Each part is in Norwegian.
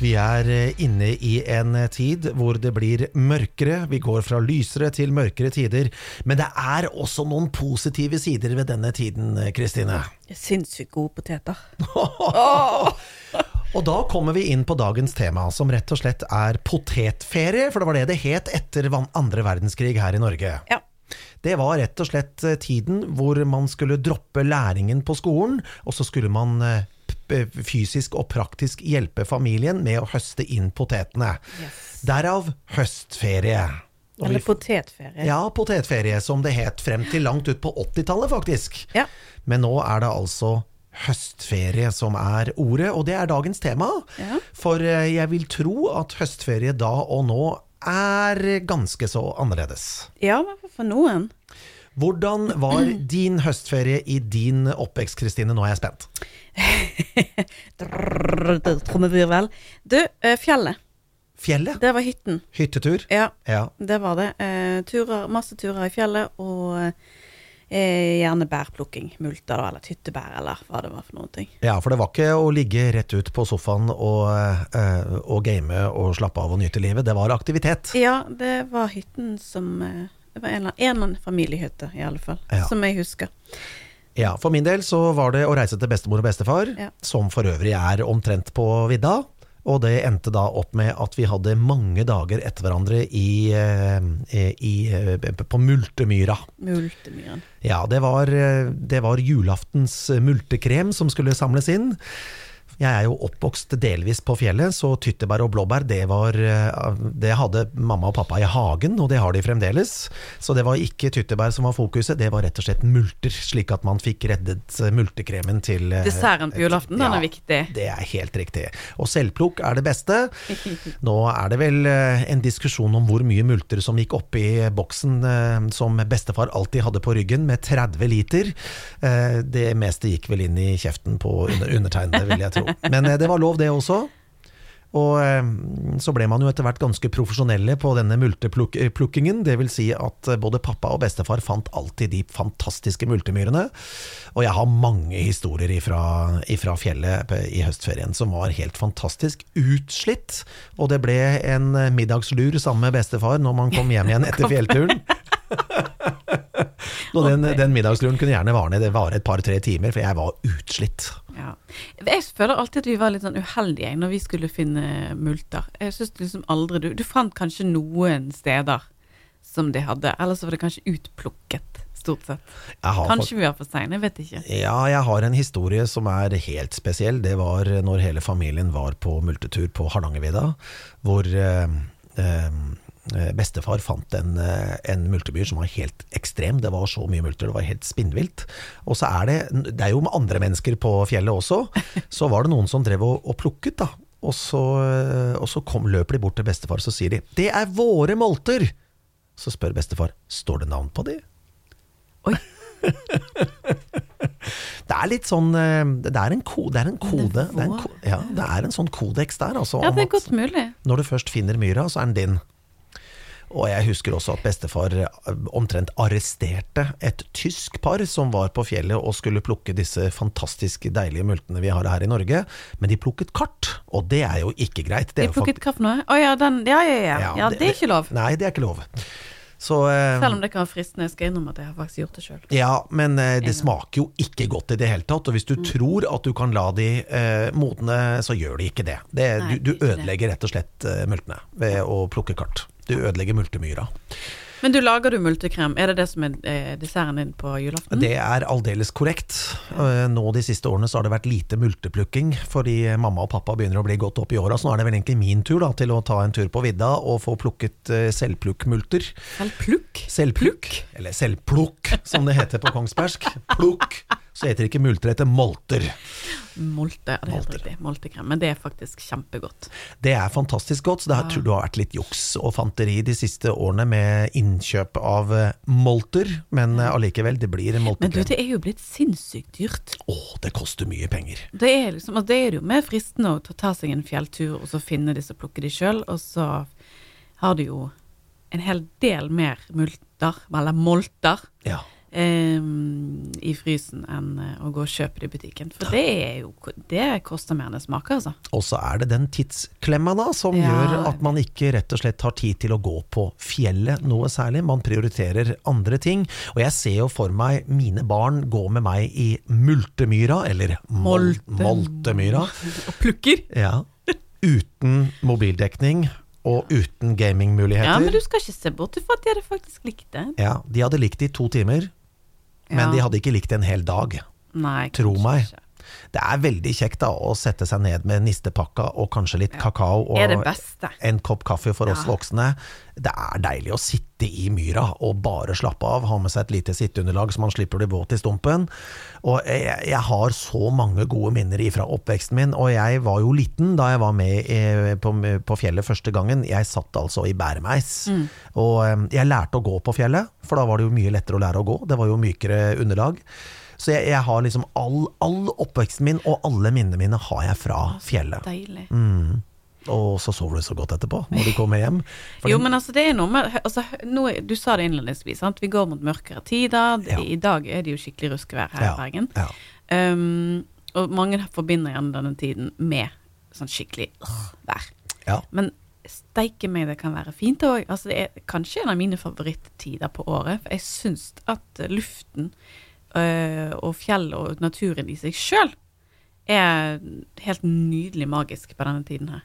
Vi er eh, inne i en eh, tid hvor det blir mørkere. Vi går fra lysere til mørkere tider. Men det er også noen positive sider ved denne tiden, eh, Kristine. Sinnssykt gode poteter. Og da kommer vi inn på dagens tema, som rett og slett er potetferie. For det var det det het etter andre verdenskrig her i Norge. Ja. Det var rett og slett tiden hvor man skulle droppe læringen på skolen, og så skulle man fysisk og praktisk hjelpe familien med å høste inn potetene. Yes. Derav høstferie. Eller potetferie. ja, potetferie, som det het frem til langt ut på 80-tallet, faktisk. Ja. Men nå er det altså høstferie som er ordet, og det er dagens tema. Ja. For eh, jeg vil tro at høstferie da og nå er ganske så annerledes. Ja, for noen. Hvordan var din høstferie i din oppvekst, Kristine? Nå er jeg spent. Trommevirvel. Du, eh, fjellet. Fjellet? Det var hytten. Hyttetur? Ja, Ja. det var det. Eh, turer, masse turer i fjellet, og eh, gjerne bærplukking. Multer, eller hyttebær, eller hva det var for noen ting. ja, for det var ikke å ligge rett ut på sofaen og, eh, og game og slappe av og nyte livet. Det var aktivitet. Ja, det var hytten som eh, Det var en eller annen, en eller annen familiehytte, i alle fall. Ja. Som jeg husker. Ja, For min del så var det å reise til bestemor og bestefar, Ja. som for øvrig er omtrent på vidda. Og det endte da opp med at vi hadde mange dager etter hverandre i, eh, i, eh, på Multemyra. Multemyren. Ja, det var, eh, det var julaftens multekrem som skulle samles inn. Jeg er jo oppvokst delvis på fjellet, så tyttebær og blåbær det, var, eh, det hadde mamma og pappa i hagen, og det har de fremdeles. Så det var ikke tyttebær som var fokuset, det var rett og slett multer, slik at man fikk reddet eh, multekremen til eh, Desserten på julaften, den er viktig. Det er helt riktig. Og selvplukk er det beste. Nå er det vel en diskusjon om hvor mye multer som gikk oppi boksen som bestefar alltid hadde på ryggen, med 30 liter. Det meste gikk vel inn i kjeften på under- undertegnede, vil jeg tro. Men eh, det var lov, det også. Og eh, så ble man jo etter hvert ganske profesjonelle på denne multeplukkingen. Det vil si at eh, både pappa og bestefar fant alltid de fantastiske multemyrene. Og jeg har mange historier ifra, ifra fjellet i høstferien som var helt fantastisk. Utslitt. Og det ble en eh, middagslur sammen med bestefar når man kom hjem igjen etter fjellturen. Og den, den middagsluren kunne gjerne vare, det vare et par-tre timer, for jeg var utslitt. Ja. Jeg føler alltid at vi var litt sånn uheldige når vi skulle finne multer. Jeg synes liksom aldri Du, du fant kanskje noen steder som de hadde, eller så var det kanskje utplukket, stort sett. Kanskje vi var for seine, jeg vet ikke. Ja, jeg har en historie som er helt spesiell. Det var når hele familien var på multetur på Hardangervidda, hvor eh, eh, bestefar fant en, eh, en multebyr som var helt ekstrem. Det var så mye multer, det var helt spinnvilt. Og så er det Det er jo med andre mennesker på fjellet også. Så var det noen som drev og, og plukket, da. Og så, eh, og så kom, løper de bort til bestefar, så sier de 'Det er våre molter'. Så spør bestefar 'Står det navn på de?' Oi. Det er litt sånn eh, Det er en, ko, det er en kode. Det er en, ja, det er en sånn kodeks der, altså. Ja, det er godt mulig. når du først finner myra, så er den din. Og jeg husker også at bestefar eh, omtrent arresterte et tysk par som var på fjellet og skulle plukke disse fantastisk deilige multene vi har her i Norge, men de plukket kart, og det er jo ikke greit. Det De er fakt- plukket hva for noe? Å ja, den Ja, ja, ja. Ja, Ja, det- det er ikke lov. Nei, det er ikke lov. Så eh, Selv om det kan være fristende. Jeg skal innrømme at jeg har faktisk gjort det sjøl. Ja, men eh, det smaker jo ikke godt i det hele tatt. Og hvis du Mm. tror at du kan la de eh, modne, så gjør de ikke det. det Nei, du, du ikke det. ødelegger rett og slett eh, multene ved å plukke kart. Du ødelegger multemyra. Men du, lager du multekrem? Er det det som er eh, desserten din på julaften? Det er aldeles korrekt. Eh, Nå de siste årene så har det vært lite multeplukking, fordi mamma og pappa begynner å bli godt opp i åra. Så nå er det vel egentlig min tur da, til å ta en tur på vidda og få plukket eh, selvplukkmulter. Selvplukk? Selvplukk, eller selvplukk som det heter på kongsbergsk. Plukk. Så heter det ikke multer, det heter molter. Molte, ja, det heter riktig. Moltekrem. Men det er faktisk kjempegodt. Det er fantastisk godt, så det jeg tror du har vært litt juks og fanteri de siste årene med innkjøp av eh, molter, men eh, allikevel, det blir Men du, det er jo blitt sinnssykt dyrt. Å, det koster mye penger. Det er liksom, altså, det er jo mer fristende å ta seg en fjelltur og så finne disse og plukke de sjøl, og så har du jo en hel del mer multer, eller molter, Ja. Eh, i frysen enn eh, å gå og kjøpe det i butikken. For det er jo Det koster mer enn det smaker, altså. Og så er det den tidsklemma da, som Ja, gjør at man ikke rett og slett har tid til å gå på fjellet noe særlig. Man prioriterer andre ting. Og jeg ser jo for meg mine barn gå med meg i multemyra, eller mol Molte- moltemyra. Og plukker. Ja. Uten mobildekning og uten gamingmuligheter. Ja, men du skal ikke se bort fra at de hadde faktisk likt det. Ja, de hadde likt det i to timer, men de hadde ikke likt det en hel dag. Nei, Tro meg. ikke. Det er veldig kjekt da å sette seg ned med nistepakka og kanskje litt kakao og en kopp kaffe for oss voksne. Det er deilig å sitte i myra og bare slappe av, ha med seg et lite sitteunderlag så man slipper å bli våt i stumpen. Og jeg, jeg har så mange gode minner ifra oppveksten min, og jeg var jo liten da jeg var med i, på, på fjellet første gangen. Jeg satt altså i bæremeis, Mm. og eh, jeg lærte å gå på fjellet, for da var det jo mye lettere å lære å gå. Det var jo mykere underlag. Så jeg, jeg har liksom all, all oppveksten min og alle minnene mine har jeg fra fjellet. Deilig. Mm. Og så sover du så godt etterpå når du kommer hjem. Fordi- Jo, men altså, det er noe med altså, noe, Du sa det innledningsvis, sant? vi går mot mørkere tider. Ja. I dag er det jo skikkelig ruskevær her Ja, i Bergen. ja. Um, og mange forbinder gjerne denne tiden med sånn skikkelig øh, vær. Ja. Men steike meg, det kan være fint òg. Altså, det er kanskje en av mine favorittider på året. For jeg syns at luften og fjell og naturen i seg sjøl er helt nydelig magisk på denne tiden her.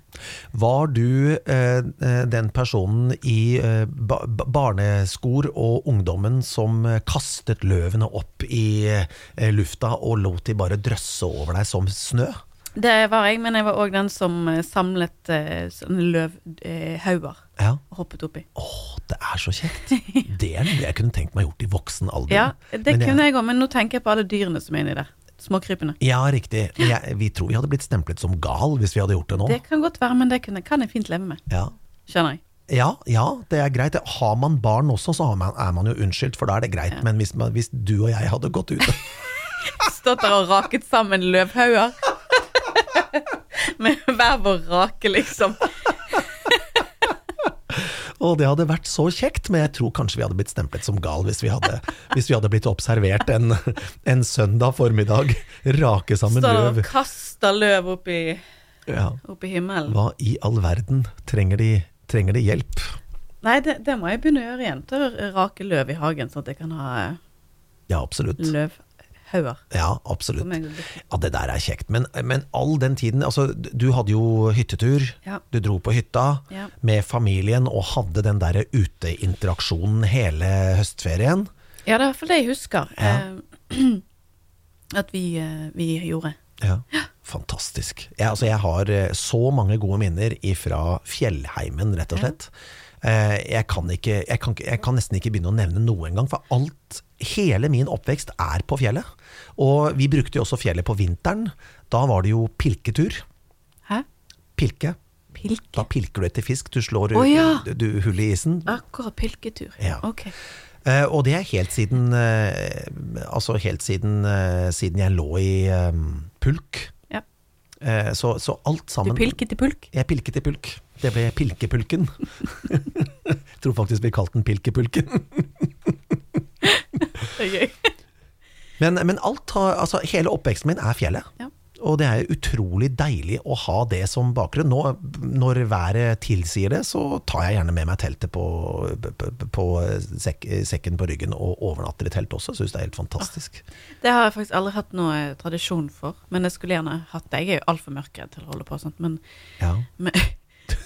Var du eh, eh, den personen i eh, ba ba- barneskor og ungdommen som eh, kastet løvene opp i eh, lufta og lot de bare drøsse over deg som snø? Det var jeg, men jeg var òg den som eh, samlet eh, sånne løvhauger Ja. og hoppet oppi. Å, det er så kjekt! Det er noe jeg kunne tenkt meg gjort i voksen alder. Ja, det Men kunne jeg òg, men nå tenker jeg på alle dyrene som er inni der. Småkrypene. Ja, riktig. Jeg, vi tror vi hadde blitt stemplet som gal hvis vi hadde gjort det nå. Det kan godt være, men det kunne, kan jeg fint leve med. Ja. Skjønner jeg. Ja, ja, det er greit. Har man barn også, så har man, er man jo unnskyldt, for da er det greit. Men hvis, man, hvis du og jeg hadde gått ut Stått der og raket sammen løvhauger. Med hver vår rake, liksom. Og det hadde vært så kjekt, men jeg tror kanskje vi hadde blitt stemplet som gal hvis vi hadde, hvis vi hadde blitt observert en, en søndag formiddag rake sammen Står løv. løv. og kaster løv opp i, Ja. opp i himmelen. Hva i all verden trenger de, trenger de hjelp? Nei, det, det må jeg begynne å gjøre igjen. Til å rake løv i hagen, sånn at jeg kan ha eh, Ja, absolutt. Løvhauger. Ja, absolutt. Ja, det der er kjekt. Men, men all den tiden Altså, du hadde jo hyttetur. Ja. Du dro på hytta Ja. med familien og hadde den derre uteinteraksjonen hele høstferien. Ja, det er i hvert fall det jeg husker. Ja. Eh, at vi, eh, vi gjorde. Ja, fantastisk. Jeg, altså, jeg har eh, så mange gode minner fra fjellheimen, rett og slett. Eh, Jeg kan, ikke, jeg, kan, jeg kan nesten ikke begynne å nevne noe engang, for alt, hele min oppvekst er på fjellet. Og vi brukte jo også fjellet på vinteren. Da var det jo pilketur. Hæ? Pilke. Pilke? Da pilker du etter fisk. Du slår oh, ja. du, du, hull i isen. Akkurat pilketur. Ja. Ok. Eh, og det er helt siden eh, Altså helt siden, eh, siden jeg lå i eh, pulk. Eh, så, så alt Du pilket i pulk? Jeg pilket i pulk. Det ble Pilkepulken. Jeg tror faktisk vi kalte den Pilkepulken. Det er gøy. Men, men alt har, altså hele oppveksten min er fjellet. Og det er utrolig deilig å ha det som bakgrunn. Nå, når været tilsier det, så tar jeg gjerne med meg teltet på, på, på sek, sekken på ryggen og overnatter i telt også. Syns det er helt fantastisk. Det har jeg faktisk aldri hatt noe tradisjon for, men jeg skulle gjerne hatt det. Jeg er jo altfor mørkredd til å holde på sånt, men, Ja, men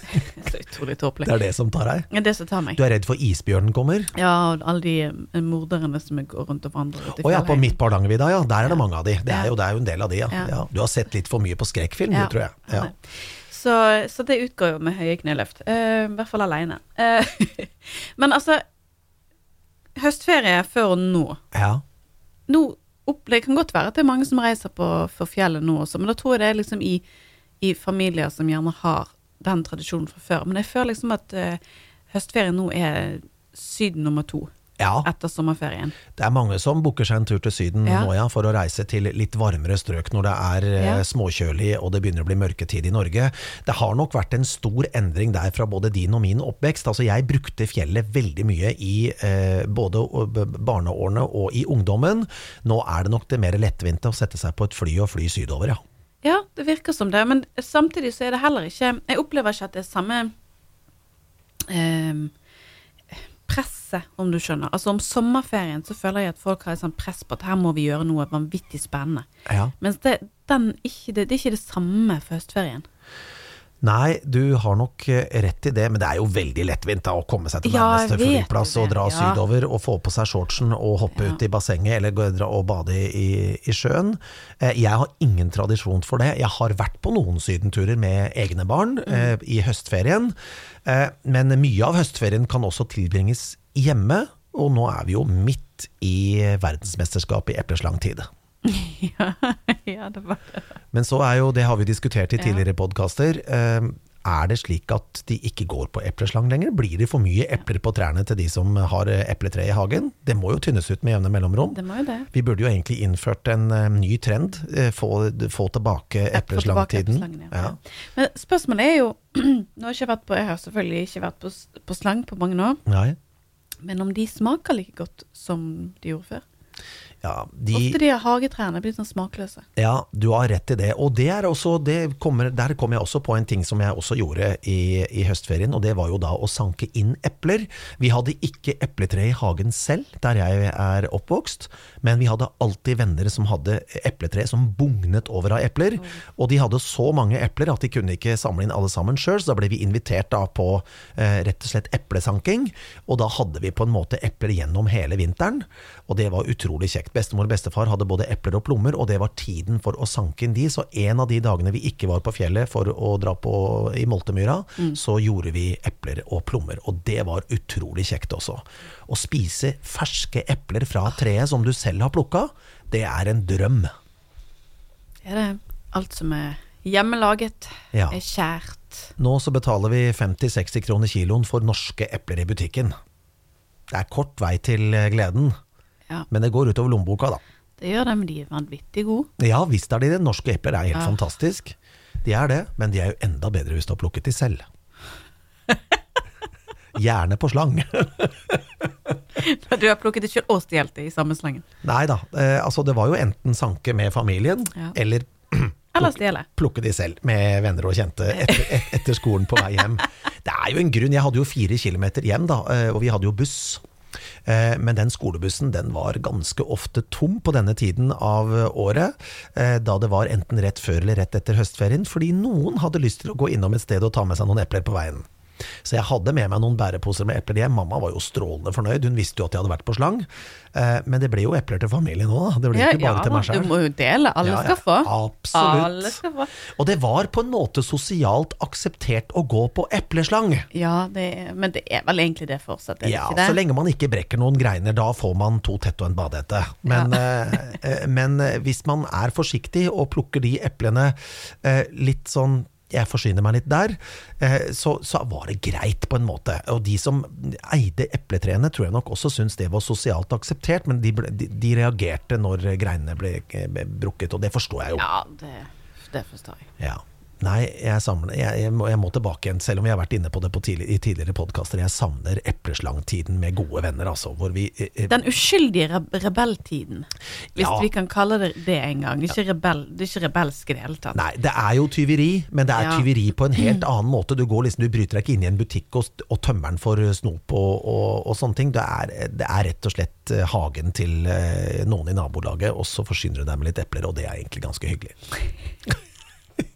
Så utrolig tåpelig. Det er det som tar deg. Det er det som tar meg. Du er redd for isbjørnen kommer? Ja, og alle de eh, morderne som går rundt og vandrer ute i Å ja, på midt Hardangervidda, ja. Der er det Ja. mange av de. Det er jo, det er jo en del av de, ja. Ja. Du har sett litt for mye på skrekkfilm, du, tror jeg. Ja. Så, så det utgår jo med høye kneløft. Uh, I hvert fall aleine. men altså Høstferie før nå. ja. nå Det kan godt være at det er mange som reiser på for fjellet nå også, men da tror jeg det er liksom i, i familier som gjerne har den tradisjonen fra før. Men jeg føler liksom at uh, høstferien nå er Syden nummer to. Ja, etter sommerferien. det er mange som booker seg en tur til Syden Ja. nå, ja, for å reise til litt varmere strøk når det er eh, Ja. småkjølig og det begynner å bli mørketid i Norge. Det har nok vært en stor endring der fra både din og min oppvekst. Altså, jeg brukte fjellet veldig mye i eh, både barneårene og i ungdommen. Nå er det nok det mer lettvinte å sette seg på et fly og fly sydover, ja. Ja, det virker som det, men samtidig så er det heller ikke Jeg opplever ikke at det er samme eh, presset, om du skjønner. Altså om sommerferien så føler jeg at folk har et sånt press på at her må vi gjøre noe vanvittig spennende. ja. Mens det, den, ikke, det, det er ikke det samme for høstferien. Nei, du har nok eh, rett i det, men det er jo veldig lettvint da, å komme seg til nærmeste ja, flyplass og dra ja. sydover og få på seg shortsen og hoppe Ja. ut i bassenget eller gå dra og bade i, i sjøen. Eh, Jeg har ingen tradisjon for det. Jeg har vært på noen sydenturer med egne barn eh, Mm. i høstferien, eh, men mye av høstferien kan også tilbringes hjemme, og nå er vi jo midt i verdensmesterskapet i epleslangtid. ja, ja, det var det. Men så er jo, det har vi diskutert i Ja. tidligere podkaster, er det slik at de ikke går på epleslang lenger? Blir det for mye epler på trærne til de som har eh, epletre i hagen? Det må jo tynnes ut med jevne mellomrom. Det må jo det. Vi burde jo egentlig innført en eh, ny trend, eh, få, få tilbake epleslangtiden. ja. Ja. Men spørsmålet er jo Nå har jeg ikke vært på Jeg har selvfølgelig ikke vært på, på slang på mange år, Nei. men om de smaker like godt som de gjorde før? Ja, de, Ofte de hagetrærne blir sånn smakløse. Ja, du har rett i det. Og det også, det kommer, der kom jeg også på en ting som jeg også gjorde i, i høstferien, og det var jo da å sanke inn epler. Vi hadde ikke epletre i hagen selv, der jeg er oppvokst, men vi hadde alltid venner som hadde epletre som bugnet over av epler, og de hadde så mange epler at de kunne ikke samle inn alle sammen sjøl, så da ble vi invitert da på eh, rett og slett eplesanking, og da hadde vi på en måte epler gjennom hele vinteren, og det var utrolig kjekt. Bestemor og bestefar hadde både epler og plommer, og det var tiden for å sanke inn de, så en av de dagene vi ikke var på fjellet for å dra på i Moltemyra, så gjorde vi epler og plommer, og det var utrolig kjekt også. Å spise ferske epler fra treet som du selv har plukka, det er en drøm. Det Er det alt som er hjemmelaget, Ja. er kjært? Nå så betaler vi 50-60 kroner kiloen for norske epler i butikken. Det er kort vei til gleden, Ja, men det går utover lommeboka, da. det gjør det, men de er vanvittig gode. Ja visst er de det. Norske epler er helt Ja. fantastisk. De er det, men de er jo enda bedre hvis du har plukket de selv. Gjerne på slang. Du har plukket det selv og stjålet det i samme slangen. Nei da, eh, altså det var jo enten sanke med familien, Ja. eller plukke, plukke de selv med venner og kjente etter, etter skolen på vei hjem. Det er jo en grunn, jeg hadde jo fire kilometer hjem da, eh, og vi hadde jo buss. Eh, Men den skolebussen den var ganske ofte tom på denne tiden av året, eh, da det var enten rett før eller rett etter høstferien, fordi noen hadde lyst til å gå innom et sted og ta med seg noen epler på veien. Så jeg hadde med meg noen bæreposer med epler hjem. Mamma var jo strålende fornøyd, hun visste jo at jeg hadde vært på slang. Eh, Men det ble jo epler til familien òg, da. Det ble ikke bare til meg du må jo dele. Alle Ja, ja, skal få. absolutt. Skal få. Og det var på en måte sosialt akseptert å gå på epleslang. Ja, det men det er vel egentlig det fortsatt, er det Ja, ikke det? Ja, så lenge man ikke brekker noen greiner, da får man to tett og en badehette. Men, eh, eh, men hvis man er forsiktig og plukker de eplene litt sånn jeg forsyner meg litt der, eh, så, så var det greit på en måte. Og de som eide epletrærne tror jeg nok også syntes det var sosialt akseptert, men de, ble, de, de reagerte når greinene ble, ble brukket, og det forstår jeg jo. Ja, det, det forstår jeg. Ja. Nei, jeg, samler, jeg, jeg, må, jeg må tilbake igjen, selv om vi har vært inne på det på tidlig, i tidligere podkaster. Jeg savner epleslangtiden med gode venner, altså. Hvor vi eh, eh, Den uskyldige rebelltiden, hvis Ja. vi kan kalle det det en gang. Ikke rebell, det er ikke rebelsk i det hele tatt. Nei, det er jo tyveri, men det er Ja. tyveri på en helt annen måte. Du, går liksom, du bryter deg ikke inn i en butikk og, og tømmer den for snop og, og, og sånne ting. Det er, det er rett og slett eh, hagen til eh, noen i nabolaget, og så forsyner du deg med litt epler, og det er egentlig ganske hyggelig.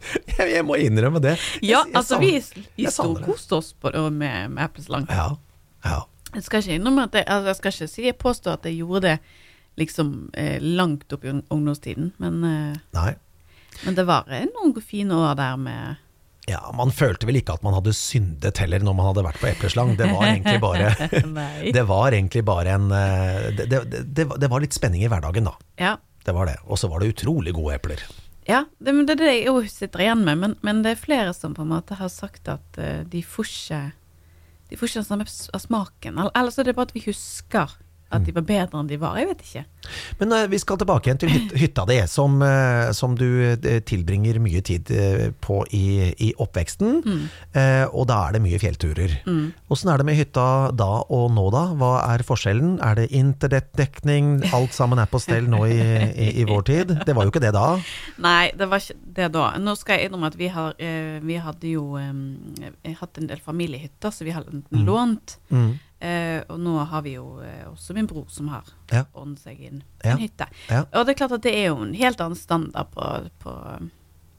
jeg, jeg må innrømme det. Jeg- Ja, jeg altså, vi, vi jeg storkoste oss på med, med epleslang. Ja, ja. Jeg skal ikke innrømme at jeg, altså, jeg skal ikke si jeg påstår at jeg gjorde det liksom eh, langt opp i ungdomstiden, men, eh, men det var eh, noen fine år der med Ja, Man følte vel ikke at man hadde syndet heller når man hadde vært på epleslang. Det var egentlig bare Det var egentlig bare en eh, det, det, det, det var litt spenning i hverdagen, da. Ja. Det var det. Og så var det utrolig gode epler. Ja, det, men det er det jeg òg sitter igjen med, men, men det er flere som på en måte har sagt at uh, de får ikke De får ikke den samme smaken. Eller, eller så er det bare at vi husker At de var bedre enn de var. Jeg vet ikke. Men eh, vi skal tilbake igjen til hytta di, som, eh, som du eh, tilbringer mye tid på i, i oppveksten. Eh, og da er det mye fjellturer. Åssen er det med hytta da og nå, da? Hva er forskjellen? Er det internettdekning? Alt sammen er på stell nå i, i, i vår tid? Det var jo ikke det da. Nei, det var ikke det da. Nå skal jeg innrømme at vi, har, vi hadde jo hatt en del familiehytter, så vi hadde enten lånt. Mm. Eh, og nå har vi jo uh, også min bror som har Ja. ordnet seg inn Ja. en hytte. Ja. Og det er klart at det er jo en helt annen standard på, på,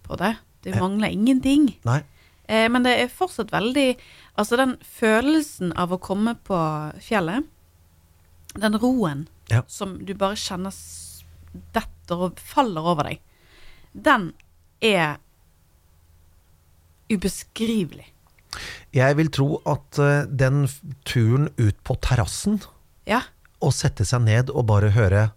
på det. Det mangler ingenting. Eh, men det er fortsatt veldig Altså den følelsen av å komme på fjellet, den roen som du bare kjenner detter og faller over deg, den er ubeskrivelig. Jeg vil tro at eh, den turen ut på terrassen Ja. og sette seg ned og bare høre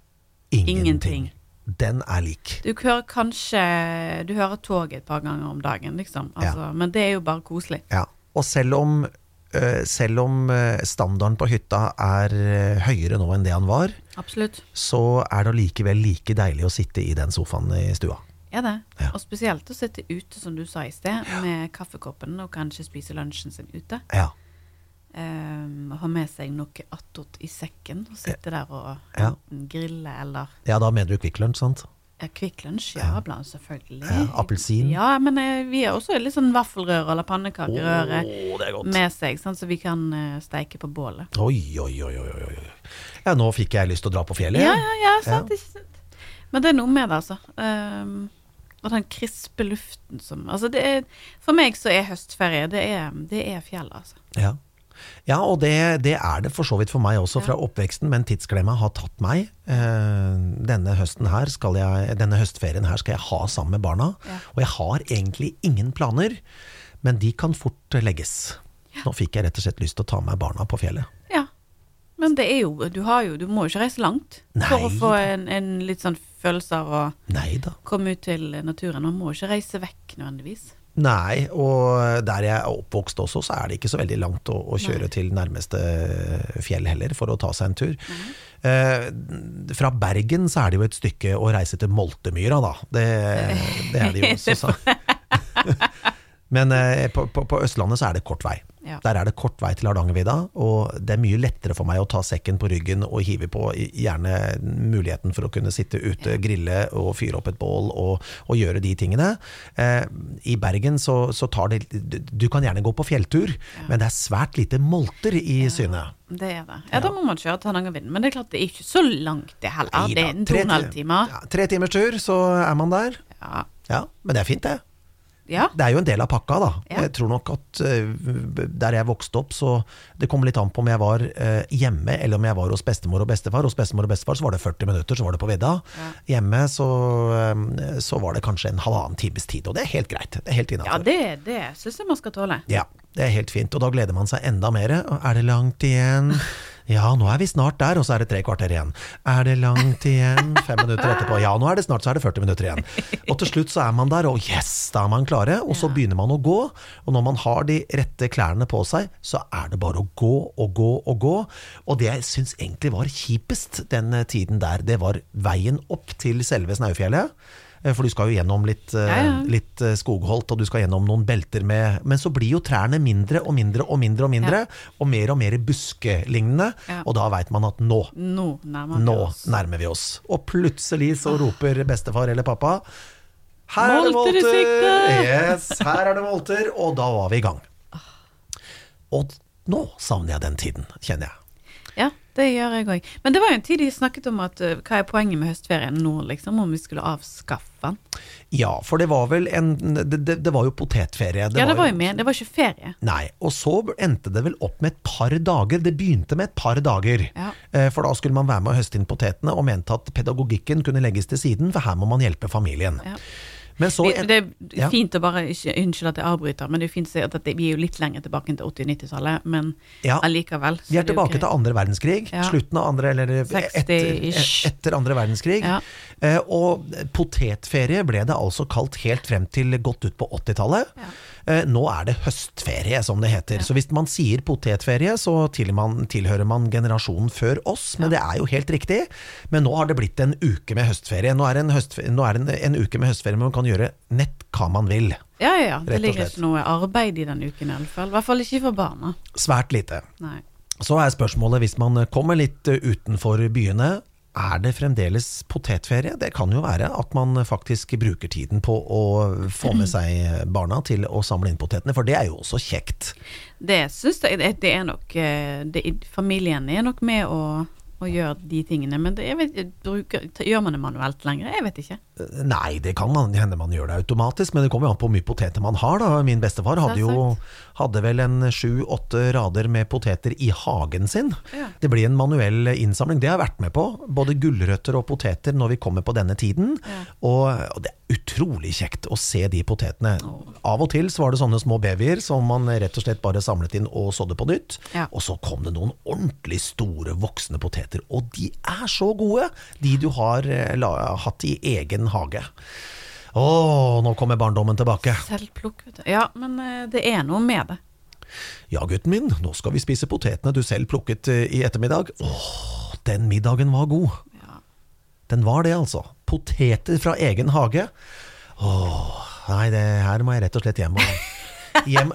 ingenting, Ingenting. den er lik. Du hører kanskje Du hører toget et par ganger om dagen, liksom. Altså, Men det er jo bare koselig. Ja. Og selv om, eh, selv om eh, standarden på hytta er høyere nå enn det han var, Absolutt. så er det allikevel like deilig å sitte i den sofaen i stua. Er det. Ja. Og spesielt å sitte ute, som du sa i sted, med kaffekoppen og kanskje spise lunsjen sin ute. Ja. Um, ha med seg noe attåt i sekken og sitte der og Ja. grille eller ja, da mener du Kvikk Lunsj, sant? ja, Kvikk Lunsj, ja, blant selvfølgelig. Ja, appelsin. Ja, men eh, vi har også litt sånn vaffelrøre eller pannekakerøre er godt. med seg, sånn så vi kan uh, steike på bålet. Oi, oi, oi, oi. oi. Ja, nå fikk jeg lyst til å dra på fjellet. Ja, ja, ja, sant, ikke sant. Men det er noe med det, altså. Um, og den krispe luften som Altså, det er For meg så er høstferie, det er, det er fjell, altså. Ja. Ja, og det, det er det for så vidt for meg også fra oppveksten, men tidsklemma har tatt meg. Eh, denne høsten her skal jeg, denne høstferien her skal jeg ha sammen med barna. Ja. Og jeg har egentlig ingen planer, men de kan fort legges. Nå fikk jeg rett og slett lyst til å ta med barna på fjellet. Men det er jo Du, har jo, du må jo ikke reise langt for å få en, en litt sånn følelse av å Neida. komme ut til naturen. Man må ikke reise vekk nødvendigvis. Nei, og der jeg er oppvokst også, så er det ikke så veldig langt å, å kjøre til nærmeste fjell heller, for å ta seg en tur. Eh, fra Bergen så er det jo et stykke å reise til Moltemyra, da. Det, det er det jo også. Så. Men eh, på, på, på Østlandet så er det kort vei. Ja. Der er det kort vei til Hardangervidda, og det er mye lettere for meg å ta sekken på ryggen og hive på gjerne muligheten for å kunne sitte ute, grille og fyre opp et bål og, og gjøre de tingene. Eh, I Bergen så, så tar det Du kan gjerne gå på fjelltur, men det er svært lite molter i synet. Det er det. Ja, da må man kjøre til Hardangervidda. Men det er klart det er ikke så langt, det heller. Det er en to og en halv time. Ja, tre timers tur, så er man der. Ja. Ja, men det er fint, det. Ja. Det er jo en del av pakka, da. Ja. Jeg tror nok at eh, der jeg vokste opp, så det kom litt an på om jeg var eh, hjemme, eller om jeg var hos bestemor og bestefar. Hos bestemor og bestefar så var det 40 minutter, så var det på vidda. Ja. Hjemme så, eh, så var det kanskje en halvannen times tid, og det er helt greit. Det er helt ja, det, det syns jeg man skal tåle. Ja, det er helt fint, og da gleder man seg enda mer. Er det langt igjen? Ja, nå er vi snart der, og så er det tre kvarter igjen. Er det langt igjen? Fem minutter etterpå. Ja, nå er det snart, så er det 40 minutter igjen. Og til slutt så er man der, og yes, da er man klare. Og så begynner man å gå. Og når man har de rette klærne på seg, så er det bare å gå og gå og gå. Og det jeg syns egentlig var kjipest den tiden der, det var veien opp til selve Snaufjellet. Eh, For du skal jo gjennom litt, eh, Ja, ja. litt eh, skogholt, og du skal gjennom noen belter med Men så blir jo trærne mindre og mindre og mindre og mindre, og mer og mer buskelignende. Ja. Og da veit man at nå, Nå nærmer vi nå oss. nærmer vi oss. Og plutselig så roper bestefar eller pappa her er det Molter! Yes, her er det molter! Og da var vi i gang. Og nå savner jeg den tiden, kjenner jeg. Ja, det gjør jeg òg. Men det var jo en tid de snakket om at uh, hva er poenget med høstferien nå, liksom? Om vi skulle avskaffe den. Ja, for det var vel en Det, det, det var jo potetferie. ja, det var jo med. Det var ikke ferie. Nei, og så endte det vel opp med et par dager. Det begynte med et par dager. Ja. Eh, For da skulle man være med å høste inn potetene, og mente at pedagogikken kunne legges til siden, for her må man hjelpe familien. Ja. Men så det, det er ja. fint å bare ikke, Unnskyld at jeg avbryter, men det er fint å si at det, vi er jo litt lenger tilbake enn til 80- og 90-tallet. Men Ja. allikevel. Vi er tilbake er til andre verdenskrig. Ja. Slutten av andre, eller etter, 60-ish. etter andre verdenskrig. Eh, og potetferie ble det altså kalt helt frem til godt ut på 80-tallet. Eh, Nå er det høstferie, som det heter. Så hvis man sier potetferie, så tilhører man generasjonen før oss. Men det er jo helt riktig. Men nå har det blitt en uke med høstferie. Nå er det en, høstferie, er det en, en uke med høstferie, men man kan gjøre nett hva man vil. Ja, ja, ja. Det ligger ikke noe arbeid i den uken i alle fall. I hvert fall ikke for barna. Svært lite. Nei. Så er spørsmålet, hvis man kommer litt utenfor byene, er det fremdeles potetferie? Det kan jo være at man faktisk bruker tiden på å få med seg barna til å samle inn potetene, for det er jo også kjekt. Det syns jeg det, er nok eh, det, Familien er nok med å, å gjøre de tingene, men det, vet, bruker, gjør man det manuelt lenger? Jeg vet ikke. Nei, det kan man, hende man gjør det automatisk, men det kommer jo an på hvor mye poteter man har. da. Min bestefar hadde jo hadde vel en sju-åtte rader med poteter i hagen sin. Ja. Det blir en manuell innsamling, det har jeg vært med på. Både gulrøtter og poteter når vi kommer på denne tiden. Ja. Og, og det er utrolig kjekt å se de potetene. Av og til så var det sånne små babyer som man rett og slett bare samlet inn og sådde på nytt. Ja. Og så kom det noen ordentlig store voksne poteter, og de er så gode! De du har eh, la, hatt i egen hage. Å, nå kommer barndommen tilbake. Selvplukk, vet du. Ja, men eh, det er noe med det. Ja, gutten min, nå skal vi spise potetene du selv plukket eh, i ettermiddag. Åh, den middagen var god. Ja. Den var det, altså. Poteter fra egen hage. Åh, nei, det her må jeg rett og slett hjem og Hjem,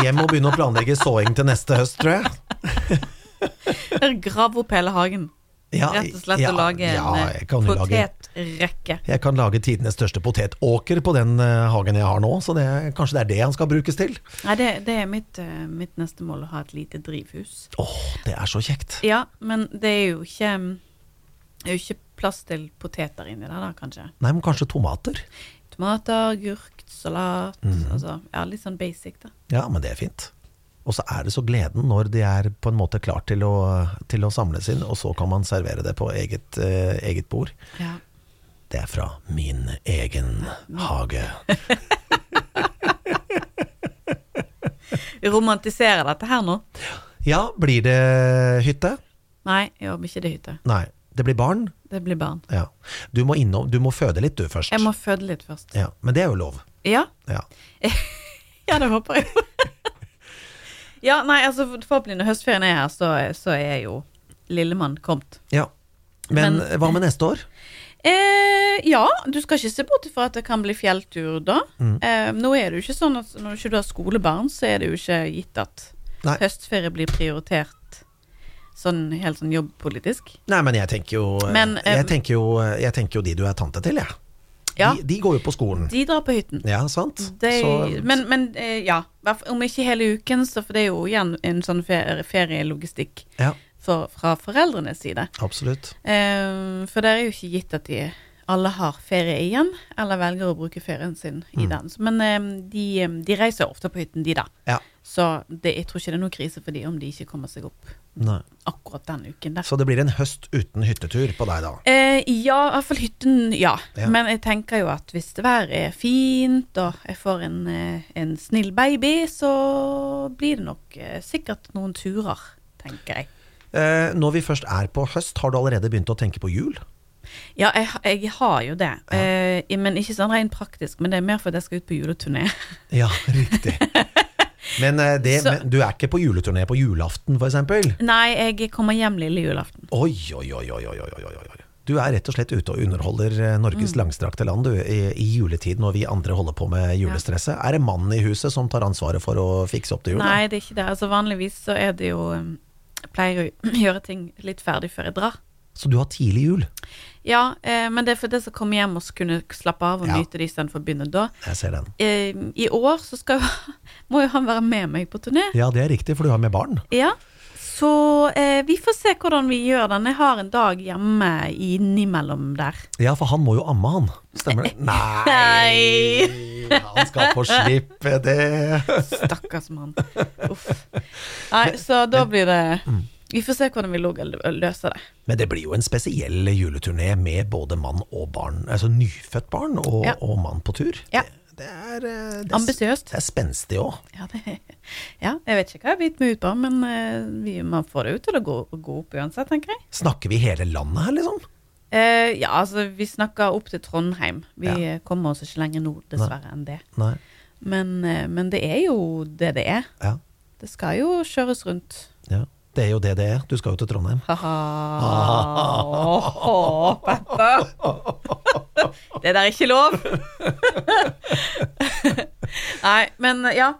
hjem og begynne å planlegge såing til neste høst, tror jeg. Grav opp hele hagen. Ja, Rett og slett ja, å lage en ja, eh, kan lage potetrekke. Jeg kan lage tidenes største potetåker på den uh, hagen jeg har nå, så det, kanskje det er det han skal brukes til. Nei, det, det er mitt, uh, mitt neste mål, å ha et lite drivhus. Åh, det er så kjekt. Ja, men det er jo ikke er jo ikke plass til poteter inni der, da, kanskje. Nei, men kanskje tomater? Tomater, agurk, salat. Mm. Altså, ja, litt sånn basic, da. Ja, men det er fint. Og så er det så gleden når de er på en måte klart til å, til å samles inn, og så kan man servere det på eget, eh, eget bord. Ja. Det er fra min egen hage. Vi romantiserer dette her nå. Ja, blir det hytte? Nei, jeg håper ikke det hytte. Nei. Det blir barn? Det blir barn. Ja. Du må, innom, du må føde litt du først. Jeg må føde litt først. Ja, men det er jo lov. Ja, Ja. ja det håper jeg. ja, nei, altså forhåpentlig når høstferien er her, så, så er jo lillemann kommet. ja. Men, Men- hva med neste år? Eh, ja, du skal ikke se bort fra at det kan bli fjelltur da. Mm. Eh, nå er det jo ikke sånn at når du ikke har skolebarn, så er det jo ikke gitt at Nei. høstferie blir prioritert sånn helt sånn jobbpolitisk. Nei, men jeg tenker jo, Men, eh, jeg tenker jo, jeg tenker jo de du er tante til, jeg. Ja, De, de går jo på skolen. de drar på hytten. Ja, sant? De, Så- men men eh, ja, om ikke hele uken, så for det er jo igjen en sånn ferie, ferielogistikk Ja, for, fra foreldrenes side. absolutt. Um, for det er jo ikke gitt at de alle har ferie igjen, eller velger å bruke ferien sin i Mm. den. Så, men eh, de, eh, de reiser ofte på hytten, de da. Ja. Så det, jeg tror ikke det er noen krise for de om de ikke kommer seg opp Nei. akkurat den uken der. Så det blir en høst uten hyttetur på deg, da? Eh, ja, i hvert fall hytten, ja. Ja. Men jeg tenker jo at hvis det været er fint, og jeg får en, eh, en snill baby, så blir det nok eh, sikkert noen turer, tenker jeg. Eh, når vi først er på høst, har du allerede begynt å tenke på jul? Ja, jeg, jeg har jo det. Eh, men ikke sånn rent praktisk, men det er mer fordi jeg skal ut på juleturné. Ja, riktig. Men, eh, det, Så- men du er ikke på juleturné på julaften, f.eks.? Nei, jeg kommer hjem lille julaften. Oi, oi, oi, oi, oi, oi, oi. Du er rett og slett ute og underholder eh, Norges Mm. langstrakte land du, i, i juletid, når vi andre holder på med julestresset. Er det mannen i huset som tar ansvaret for å fikse opp til jul? Nei, det er ikke det. Altså Vanligvis så er det jo Jeg pleier å gjøre ting litt ferdig før jeg drar. Så du har tidlig jul? Ja, eh, men det er for det som kommer hjem og kunne slappe av og Ja. nyte det istedenfor å begynne da. Jeg ser den. Eh, I år så skal, må jo han være med meg på turné. Ja, det er riktig, for du har med barn. Ja. Så eh, vi får se hvordan vi gjør den. Jeg har en dag hjemme innimellom der. Ja, for han må jo amme, han. Stemmer det? Nei! Han skal få slippe det. Stakkars mann. Uff. Nei, så da blir det Mm. Vi får se hvordan vi løser det. Men det blir jo en spesiell juleturné med både mann og barn. Altså nyfødt barn og, Ja. og mann på tur. Ja. Det, det er, eh, det Ambisiøst. det er spenstig òg. Ja, ja, jeg vet ikke hva jeg bitt meg ut på, men eh, vi, man får det ut til å gå, gå opp uansett, tenker jeg. Snakker vi hele landet her, liksom? Eh, ja, altså, vi snakker opp til Trondheim. Vi Ja. eh, kommer oss ikke lenger nord, dessverre, enn det. Nei. Men, men det er jo det det er. Ja. Det skal jo kjøres rundt. ja. Det er jo det det er. Du skal jo til Trondheim. Ha-ha. Åh, pappa. Det der er ikke lov. Nei, men ja.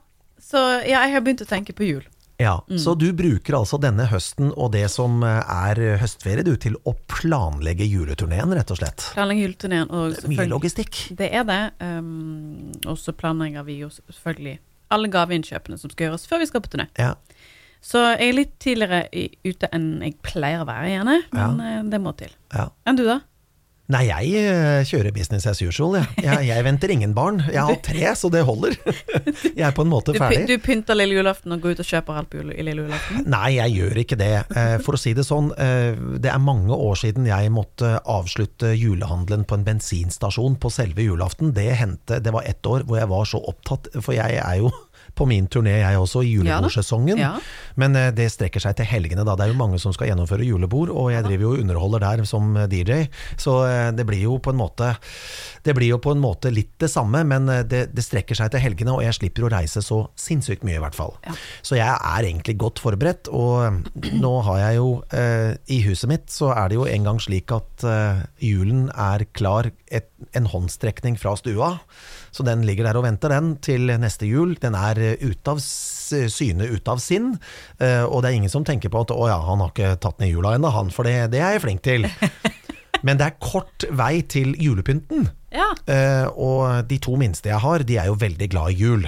Så ja, jeg har begynt å tenke på jul. Ja, Mm. Så du bruker altså denne høsten og det som eh, er høstferie du, til å planlegge juleturneen, rett og slett. Planlegge juleturneen og Mye logistikk. Det er det. Um, og så planlegger vi jo selvfølgelig alle gaveinnkjøpene som skal gjøres før vi skal på turné. Ja. Så jeg er litt tidligere ute enn jeg pleier å være, gjerne. Men ja. det må til. ja. Enn du, da? Nei, jeg eh, kjører business as usual. Jeg. Jeg, jeg venter ingen barn. Jeg har tre, så det holder. Jeg er på en måte ferdig. du pynter lille julaften og går ut og kjøper alt på i lille julaften? Nei, jeg gjør ikke det. Eh, For å si det sånn, eh, det er mange år siden jeg måtte avslutte julehandelen på en bensinstasjon på selve julaften. Det hendte, det var ett år hvor jeg var så opptatt, for jeg er jo på min turné jeg også, i Ja julebordsesongen. Ja. Men eh, det strekker seg til helgene da. Det er jo mange som skal gjennomføre julebord, og jeg driver jo og underholder der som eh, DJ. Så eh, det blir jo på en måte Det blir jo på en måte litt det samme, men det, det strekker seg til helgene, og jeg slipper å reise så sinnssykt mye, i hvert fall. Ja. Så jeg er egentlig godt forberedt, og nå har jeg jo eh, I huset mitt så er det jo en gang slik at eh, julen er klar et, en håndstrekning fra stua. Så den ligger der og venter, den, til neste jul. Den er eh, ute av syne, ute av sinn. eh, Og det er ingen som tenker på at 'å ja, han har ikke tatt ned jula ennå, han', for det, det er jeg flink til. Men det er kort vei til julepynten. Ja. Eh, og de to minste jeg har, de er jo veldig glad i jul.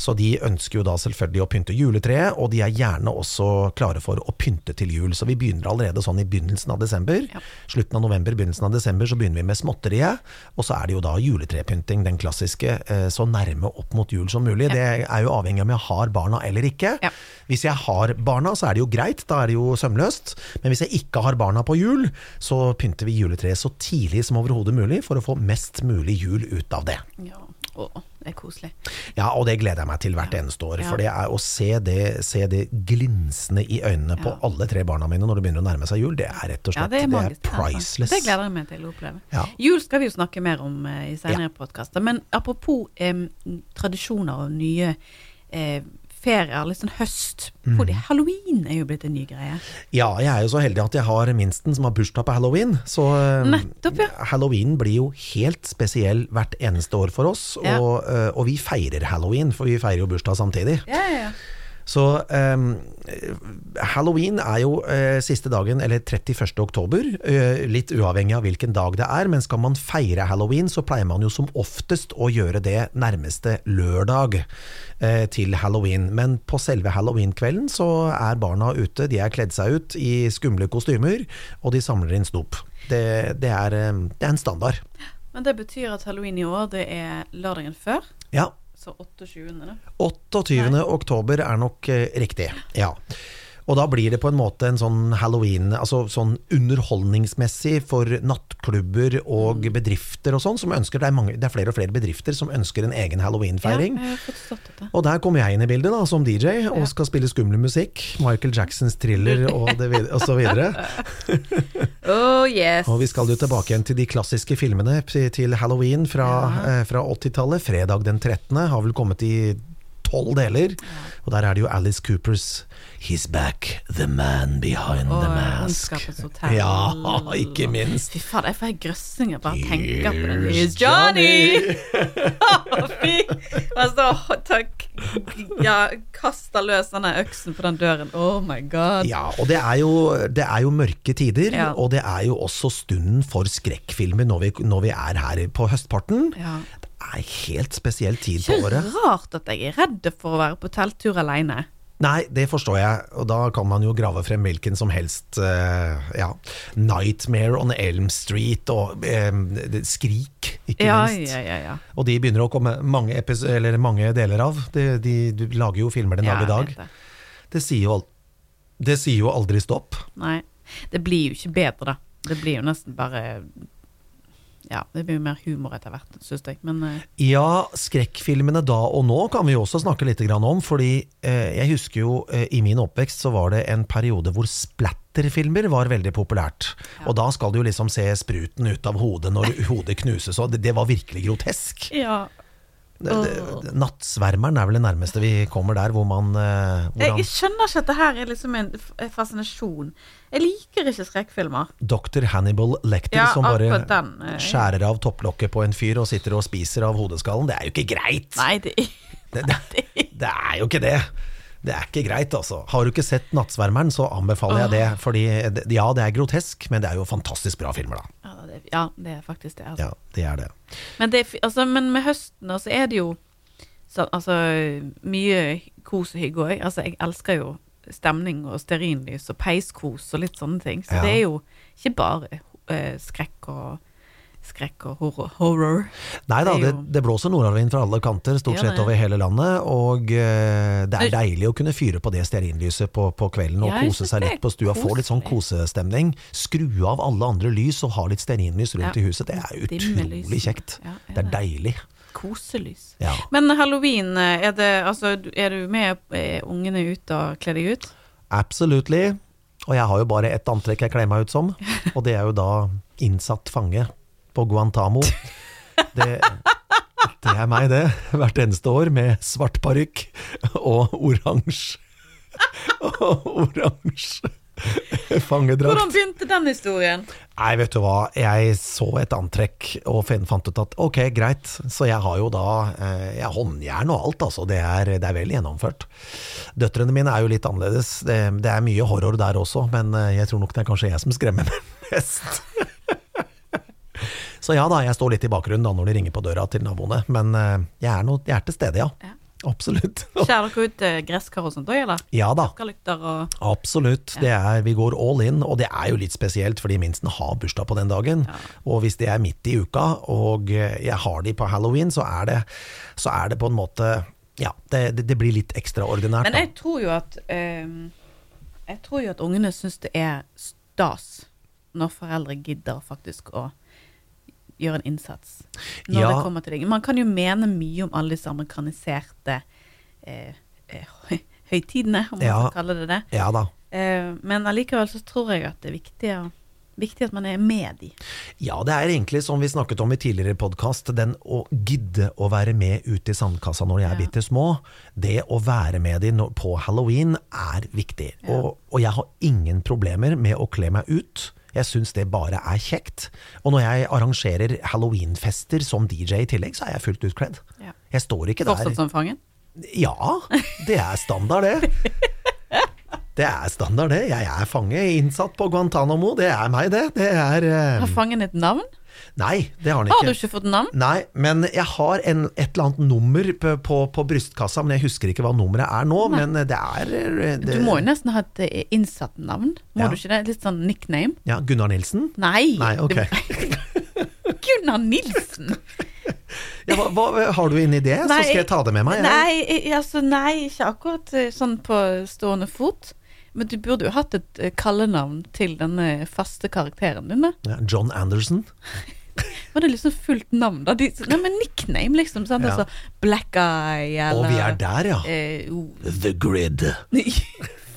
Så de ønsker jo da selvfølgelig å pynte juletreet, og de er gjerne også klare for å pynte til jul. Så vi begynner allerede sånn i begynnelsen av desember. Ja. Slutten av november, begynnelsen av desember, så begynner vi med småtteriet. Og så er det jo da juletrepynting, den klassiske, eh, så nærme opp mot jul som mulig. Det er jo avhengig av om jeg har barna eller ikke. Ja. Hvis jeg har barna, så er det jo greit, da er det jo sømløst. Men hvis jeg ikke har barna på jul, så pynter vi juletreet så tidlig som overhodet mulig, for å få mest mulig jul ut av det. ja. Å, det er koselig. Ja, og det gleder jeg meg til hvert eneste år. Ja. For det er å se det, se det glinsende i øynene på Ja. alle tre barna mine når det begynner å nærme seg jul, det er rett og Ja, slett det er det er priceless. Det gleder jeg meg til å oppleve. Ja. Jul skal vi jo snakke mer om eh, i senere podkaster. Men apropos eh, tradisjoner og nye eh, ferier, litt sånn høst. Mm. Halloween er jo blitt en ny greie. Ja, jeg er jo så heldig at jeg har minsten som har bursdag på halloween. Så eh, Nettopp, ja. halloween blir jo helt spesiell hvert eneste år for oss. Ja. Og, eh, og vi feirer halloween, for vi feirer jo bursdag samtidig. Ja, ja, ja. Så um, halloween er jo uh, siste dagen, eller 31. oktober, uh, litt uavhengig av hvilken dag det er, men skal man feire halloween, så pleier man jo som oftest å gjøre det nærmeste lørdag uh, til halloween. Men på selve halloween-kvelden så er barna ute, de er kledd seg ut i skumle kostymer, og de samler inn snop. Det, det, er, det er en standard. Men det betyr at halloween i år, det er lørdagen før. Ja, Så 28. 28. oktober er nok eh, riktig, ja. Og da blir det på en måte en sånn halloween, altså sånn underholdningsmessig for nattklubber og bedrifter og sånn, som ønsker, det er, mange, det er flere og flere bedrifter som ønsker en egen halloweenfeiring. Ja. Og der kommer jeg inn i bildet da, som DJ, og skal spille skummel musikk. Michael Jacksons thriller og, det, og så videre. Oh yes. Og vi skal jo tilbake igjen til de klassiske filmene til halloween fra, eh, fra 80-tallet. Fredag den 13. har vel kommet i tolv deler. Og der er det jo Alice Coopers 'He's back, the man behind the Og mask'. Hotell. Ja, ikke minst. Fy faen, jeg får grøssinger bare av å tenke på det. Here's Johnny! Fy! Altså, takk. ja, kaster løs denne øksen på den døren. Oh my god. Ja, og det er jo, det er jo mørke tider, Ja. og det er jo også stunden for skrekkfilmer når vi, når vi er her på høstparten. Ja. Det er helt spesiell tid på Ikke rart at jeg er redd for å være på telttur aleine. Nei, det forstår jeg, og da kan man jo grave frem hvilken som helst uh, ja, 'Nightmare on Elm Street' og uh, Skrik, ikke Ja, minst. ja, ja, ja. Og de begynner å komme mange, eller mange deler av. De, de, de lager jo filmer den dag i dag. det. Det sier, jo, det sier jo aldri stopp. Nei. Det blir jo ikke bedre, da. Det blir jo nesten bare Ja, det blir jo mer humor etter hvert, syns jeg. Men uh... Ja, skrekkfilmene da og nå kan vi jo også snakke litt om, fordi eh, jeg husker jo eh, i min oppvekst så var det en periode hvor splatterfilmer var veldig populært. Og da skal du jo liksom se spruten ut av hodet når hodet knuses, og det, det var virkelig grotesk. ja. Nattsvermeren er vel det nærmeste vi kommer der hvor man eh, hvor jeg, Jeg skjønner ikke at det her er liksom en fascinasjon. Jeg liker ikke skrekkfilmer. Dr. Hannibal Lecter Ja, som bare den. eh, skjærer av topplokket på en fyr og sitter og spiser av hodeskallen. Det er jo ikke greit! Nei, det, Det, det, det er jo ikke det. Det er ikke greit, altså. Har du ikke sett Nattsvermeren, så anbefaler jeg det. Fordi ja, det er grotesk, men det er jo fantastisk bra filmer, da. ja, det, ja, det er faktisk det. Altså. Ja, det er det. Men, det, altså, men med høsten så altså, er det jo så, altså, mye kos og hygge òg. Altså, jeg elsker jo stemning og stearinlys og peiskos og litt sånne ting. Så Ja. det er jo ikke bare uh, skrekk og skrekk og horror. horror. Nei da, Det det, det blåser nordavind fra alle kanter, stort Ja, sett over hele landet. Og uh, det er deilig å kunne fyre på det stearinlyset på, på kvelden og Ja, kose seg litt på stua. Få litt sånn kosestemning. Skru av alle andre lys og ha litt stearinlys rundt Ja. i huset. Det er utrolig kjekt. Det er deilig. Koselys. Men halloween, eh, er, det, altså, er du med er ungene ut og kle deg ut? Absolutely. Og jeg har jo bare ett antrekk jeg kler meg ut som, og det er jo da innsatt fange på Guantamo. Det, det er meg, det. Hvert eneste år med svart parykk og oransje Og oransje fangedrakt. Hvordan begynte den historien? Nei, vet du hva. Jeg så et antrekk og fant ut at ok, greit. Så jeg har jo da eh, jeg har håndjern og alt, altså. Det er, det er vel gjennomført. Døtrene mine er jo litt annerledes. Det, det er mye horror der også, men eh, jeg tror nok det er kanskje jeg som skremmer mest. Så ja da, jeg står litt i bakgrunnen da når de ringer på døra til naboene. Men eh, jeg er, noe, jeg er til stede, ja. Ja. Absolutt. Skjærer dere ut eh, gresskar og sånt òg, eller? Ja da. Og Absolutt. Det er, vi går all in, og det er jo litt spesielt fordi minsten har bursdag på den dagen. Og hvis det er midt i uka, og eh, jeg har de på halloween, så er det, så er det på en måte Ja, det, det, det blir litt ekstraordinært. Men jeg tror jo at ehm, Jeg tror jo at ungene syns det er stas når foreldre gidder faktisk å gjøre en innsats. Når Ja. det kommer til det. Man kan jo mene mye om alle disse amerikaniserte eh, eh, høytidene, om man Ja. skal kalle det det. Ja da. Eh, men allikevel så tror jeg at det er viktig, å- viktig at man er med de. Ja, det er egentlig som vi snakket om i tidligere podkast, den å gidde å være med ute i sandkassa når de er Ja. bitte små. Det å være med de på halloween er viktig. Og, og jeg har ingen problemer med å kle meg ut. Jeg syns det bare er kjekt. Og når jeg arrangerer halloweenfester som DJ i tillegg, så er jeg fullt utkledd. Ja. Jeg står ikke der Fortsatt som fangen? Ja, det er standard, det. Det er standard, det. Jeg er fange, innsatt på Guantánamo. Det er meg, det. Det er uh... Har fangen et navn? Nei, det har han Har du ikke fått navn? Nei, men jeg har en, et eller annet nummer på, på, på brystkassa, men jeg husker ikke hva nummeret er nå. Men det er eh, det, Du må jo nesten ha et eh, innsatt navn. Må Ja. du ikke det? Litt sånn nickname? Ja, Gunnar Nilsen? Nei! Nei, ok. Gunnar Nilsen! Ja, hva, hva, har du en idé, så skal jeg ta det med meg? Nei, altså, nei, ikke akkurat eh, sånn på stående fot. Men du burde jo hatt et kallenavn til denne faste karakteren din. Ja, John Anderson? Var det liksom fullt navn, da? De, nei, men nickname, liksom. Sant? Ja. Altså, Black Eye, Og eller vi er der, ja. eh, oh, The Grid.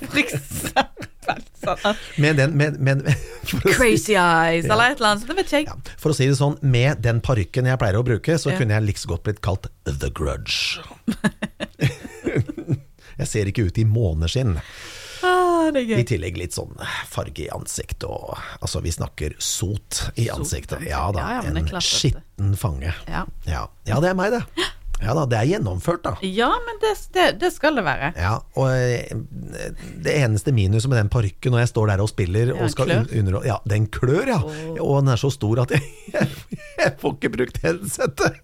For eksempel. Sånn. Med den med, med, å si, Crazy Eyes, eller et eller annet. Det vet ikke jeg. ja, for å si det sånn, med den parykken jeg pleier å bruke, så Ja. kunne jeg like så godt blitt kalt The Grudge. jeg ser ikke ut i måneskinn. Ah, I tillegg litt sånn farge i ansiktet og Altså, vi snakker sot i ansiktet. ansikt. Ja da, Ja, en skitten fange. Ja. Ja. ja, det er meg, det. Ja da, det er gjennomført, da. ja, men det, det, det skal det være. Ja, og eh, det eneste minuset med den parykken når jeg står der og spiller Ja, og skal klør. Ja, den klør, ja. Oh. Og den er så stor at jeg, jeg får ikke brukt headsetet.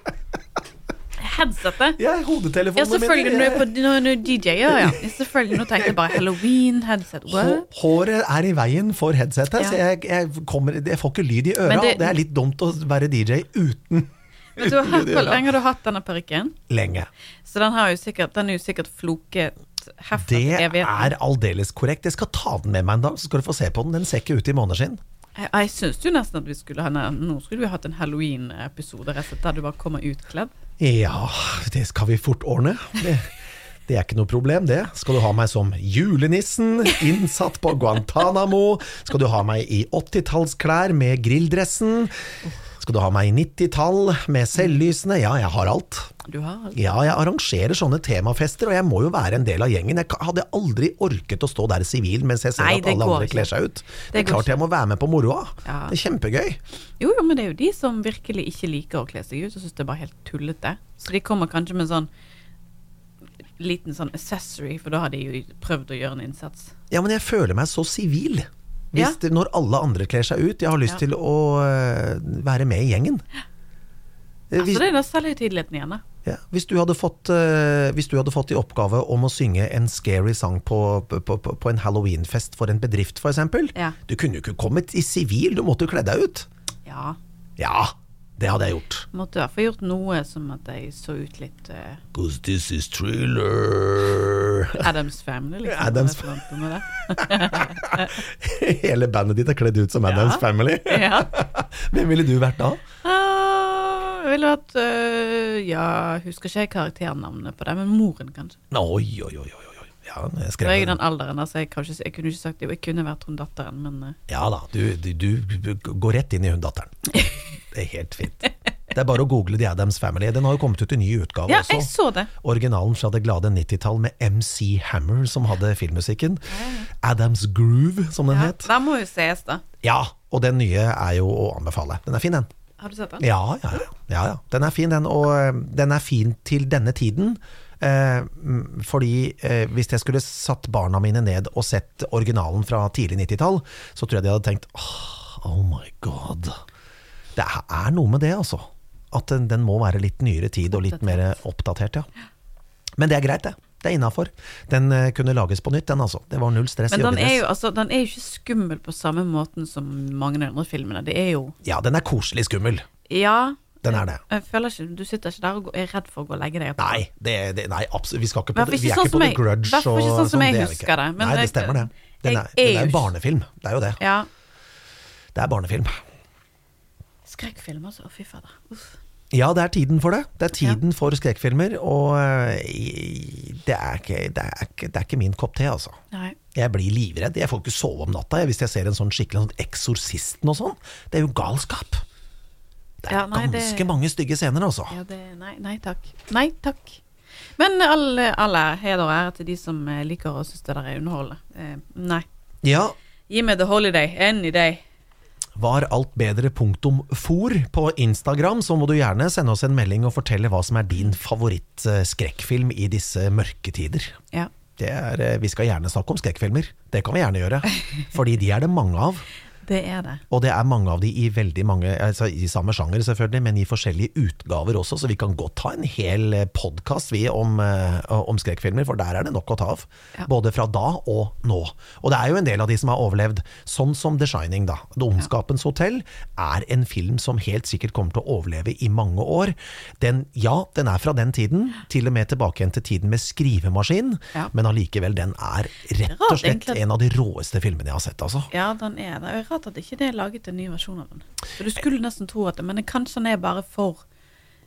Headsetet. Ja, Ja, hodetelefonene selvfølgelig. Når på når, når du DJ, ja, ja. Selvfølgelig. Nå tenkte jeg bare halloween-headset. What? Håret er i veien for headsetet, Ja. så jeg, jeg, kommer, jeg får ikke lyd i øra. Det, det- er litt dumt å være DJ uten Men du har hatt, hvor lenge har du hatt denne parykken? lenge. Så den, har jo sikkert, den er jo sikkert floket Det er aldeles korrekt. Jeg skal ta den med meg en dag, så skal du få se på den. Den ser ikke ut i måneskinn. Jeg, jeg syns jo nesten at vi skulle ha Nå skulle vi hatt en halloween-episode der du bare kommer utkledd. Ja, det skal vi fort ordne. Det, det er ikke noe problem, det. Skal du ha meg som julenissen, innsatt på Guantánamo? Skal du ha meg i 80-tallsklær med grilldressen? Skal du ha meg i 90-tall med selvlysende? Ja, jeg har alt. Du har alt. Ja, jeg arrangerer sånne temafester, og jeg må jo være en del av gjengen. Jeg hadde aldri orket å stå der sivil mens jeg ser Nei, at alle andre ikke. kler seg ut. Det, Det er klart jeg må være med på moroa. Ja. Det er kjempegøy. Jo, jo, men det er jo de som virkelig ikke liker å kle seg ut, og syns det er bare helt tullete. Så de kommer kanskje med sånn liten sånn accessory, for da har de jo prøvd å gjøre en innsats. Ja, men jeg føler meg så sivil. Hvis Ja. når alle andre kler seg ut. Jeg har lyst Ja. til å øh, være med i gjengen. Eh, Altså, Hvis, det er da selvhøytideligheten igjen, da. ja, hvis, du fått, øh, hvis du hadde fått i oppgave om å synge en scary sang på, på, på, på en halloweenfest for en bedrift, f.eks. Ja. Du kunne jo ikke kommet i sivil, du måtte jo kle deg ut. Ja. Ja, det hadde jeg gjort. Måtte i hvert fall gjort noe som at jeg så ut litt uh... Cause this is thriller. Adams Family, liksom. Adams-. Hele bandet ditt er kledd ut som Adams Ja. Family. Hvem ville du vært da? Ah, jeg ville vært øh, Ja, husker ikke karakternavnet på det, men moren, kanskje. Oi, oi, oi. oi. Ja, jeg er jeg skrev i den alderen, altså. Jeg, kanskje, jeg kunne ikke sagt det, jeg kunne vært hun datteren, men øh, Ja da, du, du, du går rett inn i hun datteren. Det er helt fint. Det er bare å google The Adams Family. Den har jo kommet ut i ny utgave Ja, også. jeg så det. Originalen fra det glade 90-tall med MC Hammer som hadde filmmusikken. Adams Groove, som den Ja, het. den må jo ses, da. Ja, og den nye er jo å anbefale. Den er fin, den. Har du sett den? Ja, ja, ja. ja, ja. Den er fin, den. Og eh, den er fin til denne tiden. Eh, fordi eh, hvis jeg skulle satt barna mine ned og sett originalen fra tidlig 90-tall, så tror jeg de hadde tenkt oh, oh my god. Det er noe med det, altså. At den, den må være litt nyere tid og litt mer oppdatert, ja. Men det er greit, det. Det er innafor. Den eh, kunne lages på nytt, den altså. Det var null stress. Men den er, jo, altså, den er jo ikke skummel på samme måten som mange av de andre filmene. Det er jo Ja, den er koselig skummel. Ja. Den er det. Jeg føler ikke Du sitter ikke der og er redd for å gå og legge deg. Nei, det, det, nei absolutt. Vi, skal ikke på, Hvertfall vi er sånn ikke på jeg, The Grudge. hvertfall ikke sånn som sånn, jeg det er husker det, nei, det stemmer det. Den er, den er barnefilm. Det er jo det. Ja. Det er barnefilm. Skrekkfilm, altså. Fy fader. Uff. Ja, det er tiden for det. Det er tiden for skrekkfilmer, og øh, det er, ikke, det, er ikke, det er ikke min kopp te, altså. Nei. Jeg blir livredd. Jeg får ikke sove om natta hvis jeg ser en sånn skikkelig sånn Eksorsisten og sånn. Det er jo galskap. Det er Ja, nei, det- ganske mange stygge scener, altså. Ja, det, nei, nei takk. Nei takk. Men alle, alle heder og ære til de som eh, liker og syns det der er underholdende. Eh, nei. Ja, Gi meg the holiday any day. Var alt bedre punktum for på Instagram, så må du gjerne sende oss en melding og fortelle hva som er din favoritt-skrekkfilm i disse mørke tider. Ja. Det er, eh, vi skal gjerne snakke om skrekkfilmer, det kan vi gjerne gjøre. Fordi de er det mange av. Det er det. Og det er mange av de i veldig mange, altså i samme sjanger selvfølgelig, men i forskjellige utgaver også, så vi kan godt ta en hel podkast om, eh, om skrekkfilmer, for der er det nok å ta av. Ja. Både fra da og nå. Og det er jo en del av de som har overlevd, sånn som The Shining, da. The Ondskapens hotell er en film som helt sikkert kommer til å overleve i mange år. Den, ja, den er fra den tiden, til og med tilbake igjen til tiden med skrivemaskin, Ja. men allikevel, den er rett og slett en av de råeste filmene jeg har sett, altså. Ja, den er det. Det rart at ikke det er laget en ny versjon av den. For Du skulle nesten tro at det, men kanskje den er bare for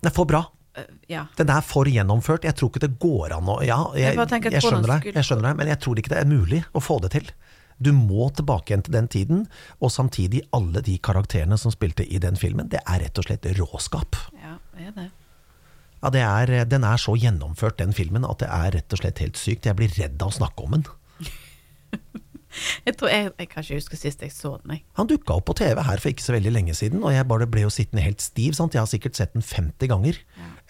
Den er for bra. Uh, Ja. Den er for gjennomført. Jeg tror ikke det går an å Ja, jeg, Jeg jeg, skjønner deg, jeg skjønner deg, men jeg tror ikke det er mulig å få det til. Du må tilbake igjen til den tiden, og samtidig alle de karakterene som spilte i den filmen. Det er rett og slett råskap. ja, det er det. Ja, det er, den er så gjennomført, den filmen, at det er rett og slett helt sykt. Jeg blir redd av å snakke om den. Jeg tror jeg, jeg kan ikke huske sist jeg så den, jeg. Han dukka opp på TV her for ikke så veldig lenge siden, og jeg bare ble jo sittende helt stiv. Sant? Jeg har sikkert sett den 50 ganger.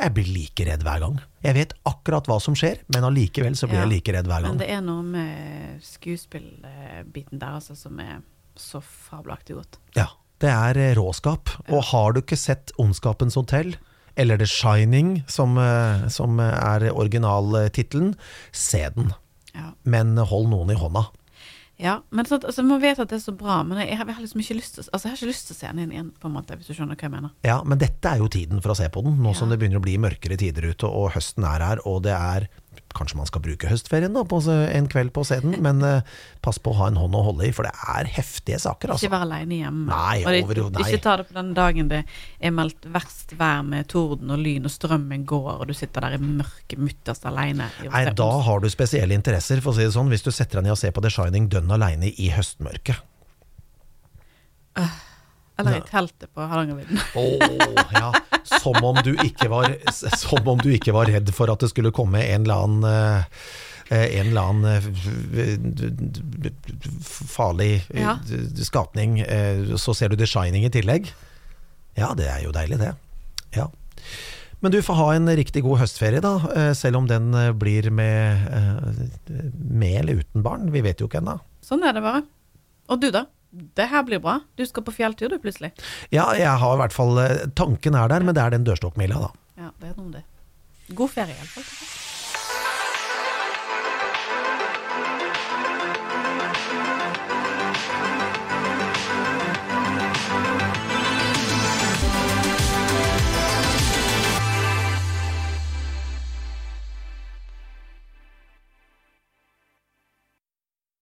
Jeg blir like redd hver gang. Jeg vet akkurat hva som skjer, men allikevel så blir Ja. jeg like redd hver gang. Men det er noe med skuespillbiten der altså, som er så fabelaktig godt. Ja, det er råskap. råskap. Og har du ikke sett Ondskapens hotell, eller The Shining, som, eh, som er originaltittelen, se den. Ja. Men hold noen i hånda. Ja, men så, altså, Man vet at det er så bra, men jeg, jeg, har liksom ikke lyst til Altså, jeg har ikke lyst til å se den inn igjen, på en måte, hvis du skjønner hva jeg mener. Ja, men dette er jo tiden for å se på den, nå Ja. som det begynner å bli mørkere tider ute, og høsten er her, og det er Kanskje man skal bruke høstferien da, på en kveld på den, men uh, pass på å ha en hånd å holde i, for det er heftige saker, altså. Ikke være aleine hjemme. Nei, og det, overhodet- nei. Ikke ta det på den dagen det er meldt verst vær med torden og lyn, og strømmen går, og du sitter der i mørket mutters aleine. Nei, da har du spesielle interesser, for å si det sånn, hvis du setter deg ned og ser på The Shining dønn aleine i høstmørket. Eller Ja. i teltet på Hardangervidda. oh, ja. Som om, du ikke var, som om du ikke var redd for at det skulle komme en eller annen eh, en eller annen eh, farlig Ja. skapning. eh, Så ser du The Shining i tillegg. Ja, det er jo deilig, det. Ja. Men du får ha en riktig god høstferie, da. Selv om den blir med, med eller uten barn. Vi vet jo ikke ennå. Sånn er det bare. Og du, da? Det her blir bra. Du skal på fjelltur, du, plutselig. Ja, jeg har i hvert fall eh, Tanken er der, men det er den dørstokkmila, da. Ja, det er noe om det. God ferie, iallfall.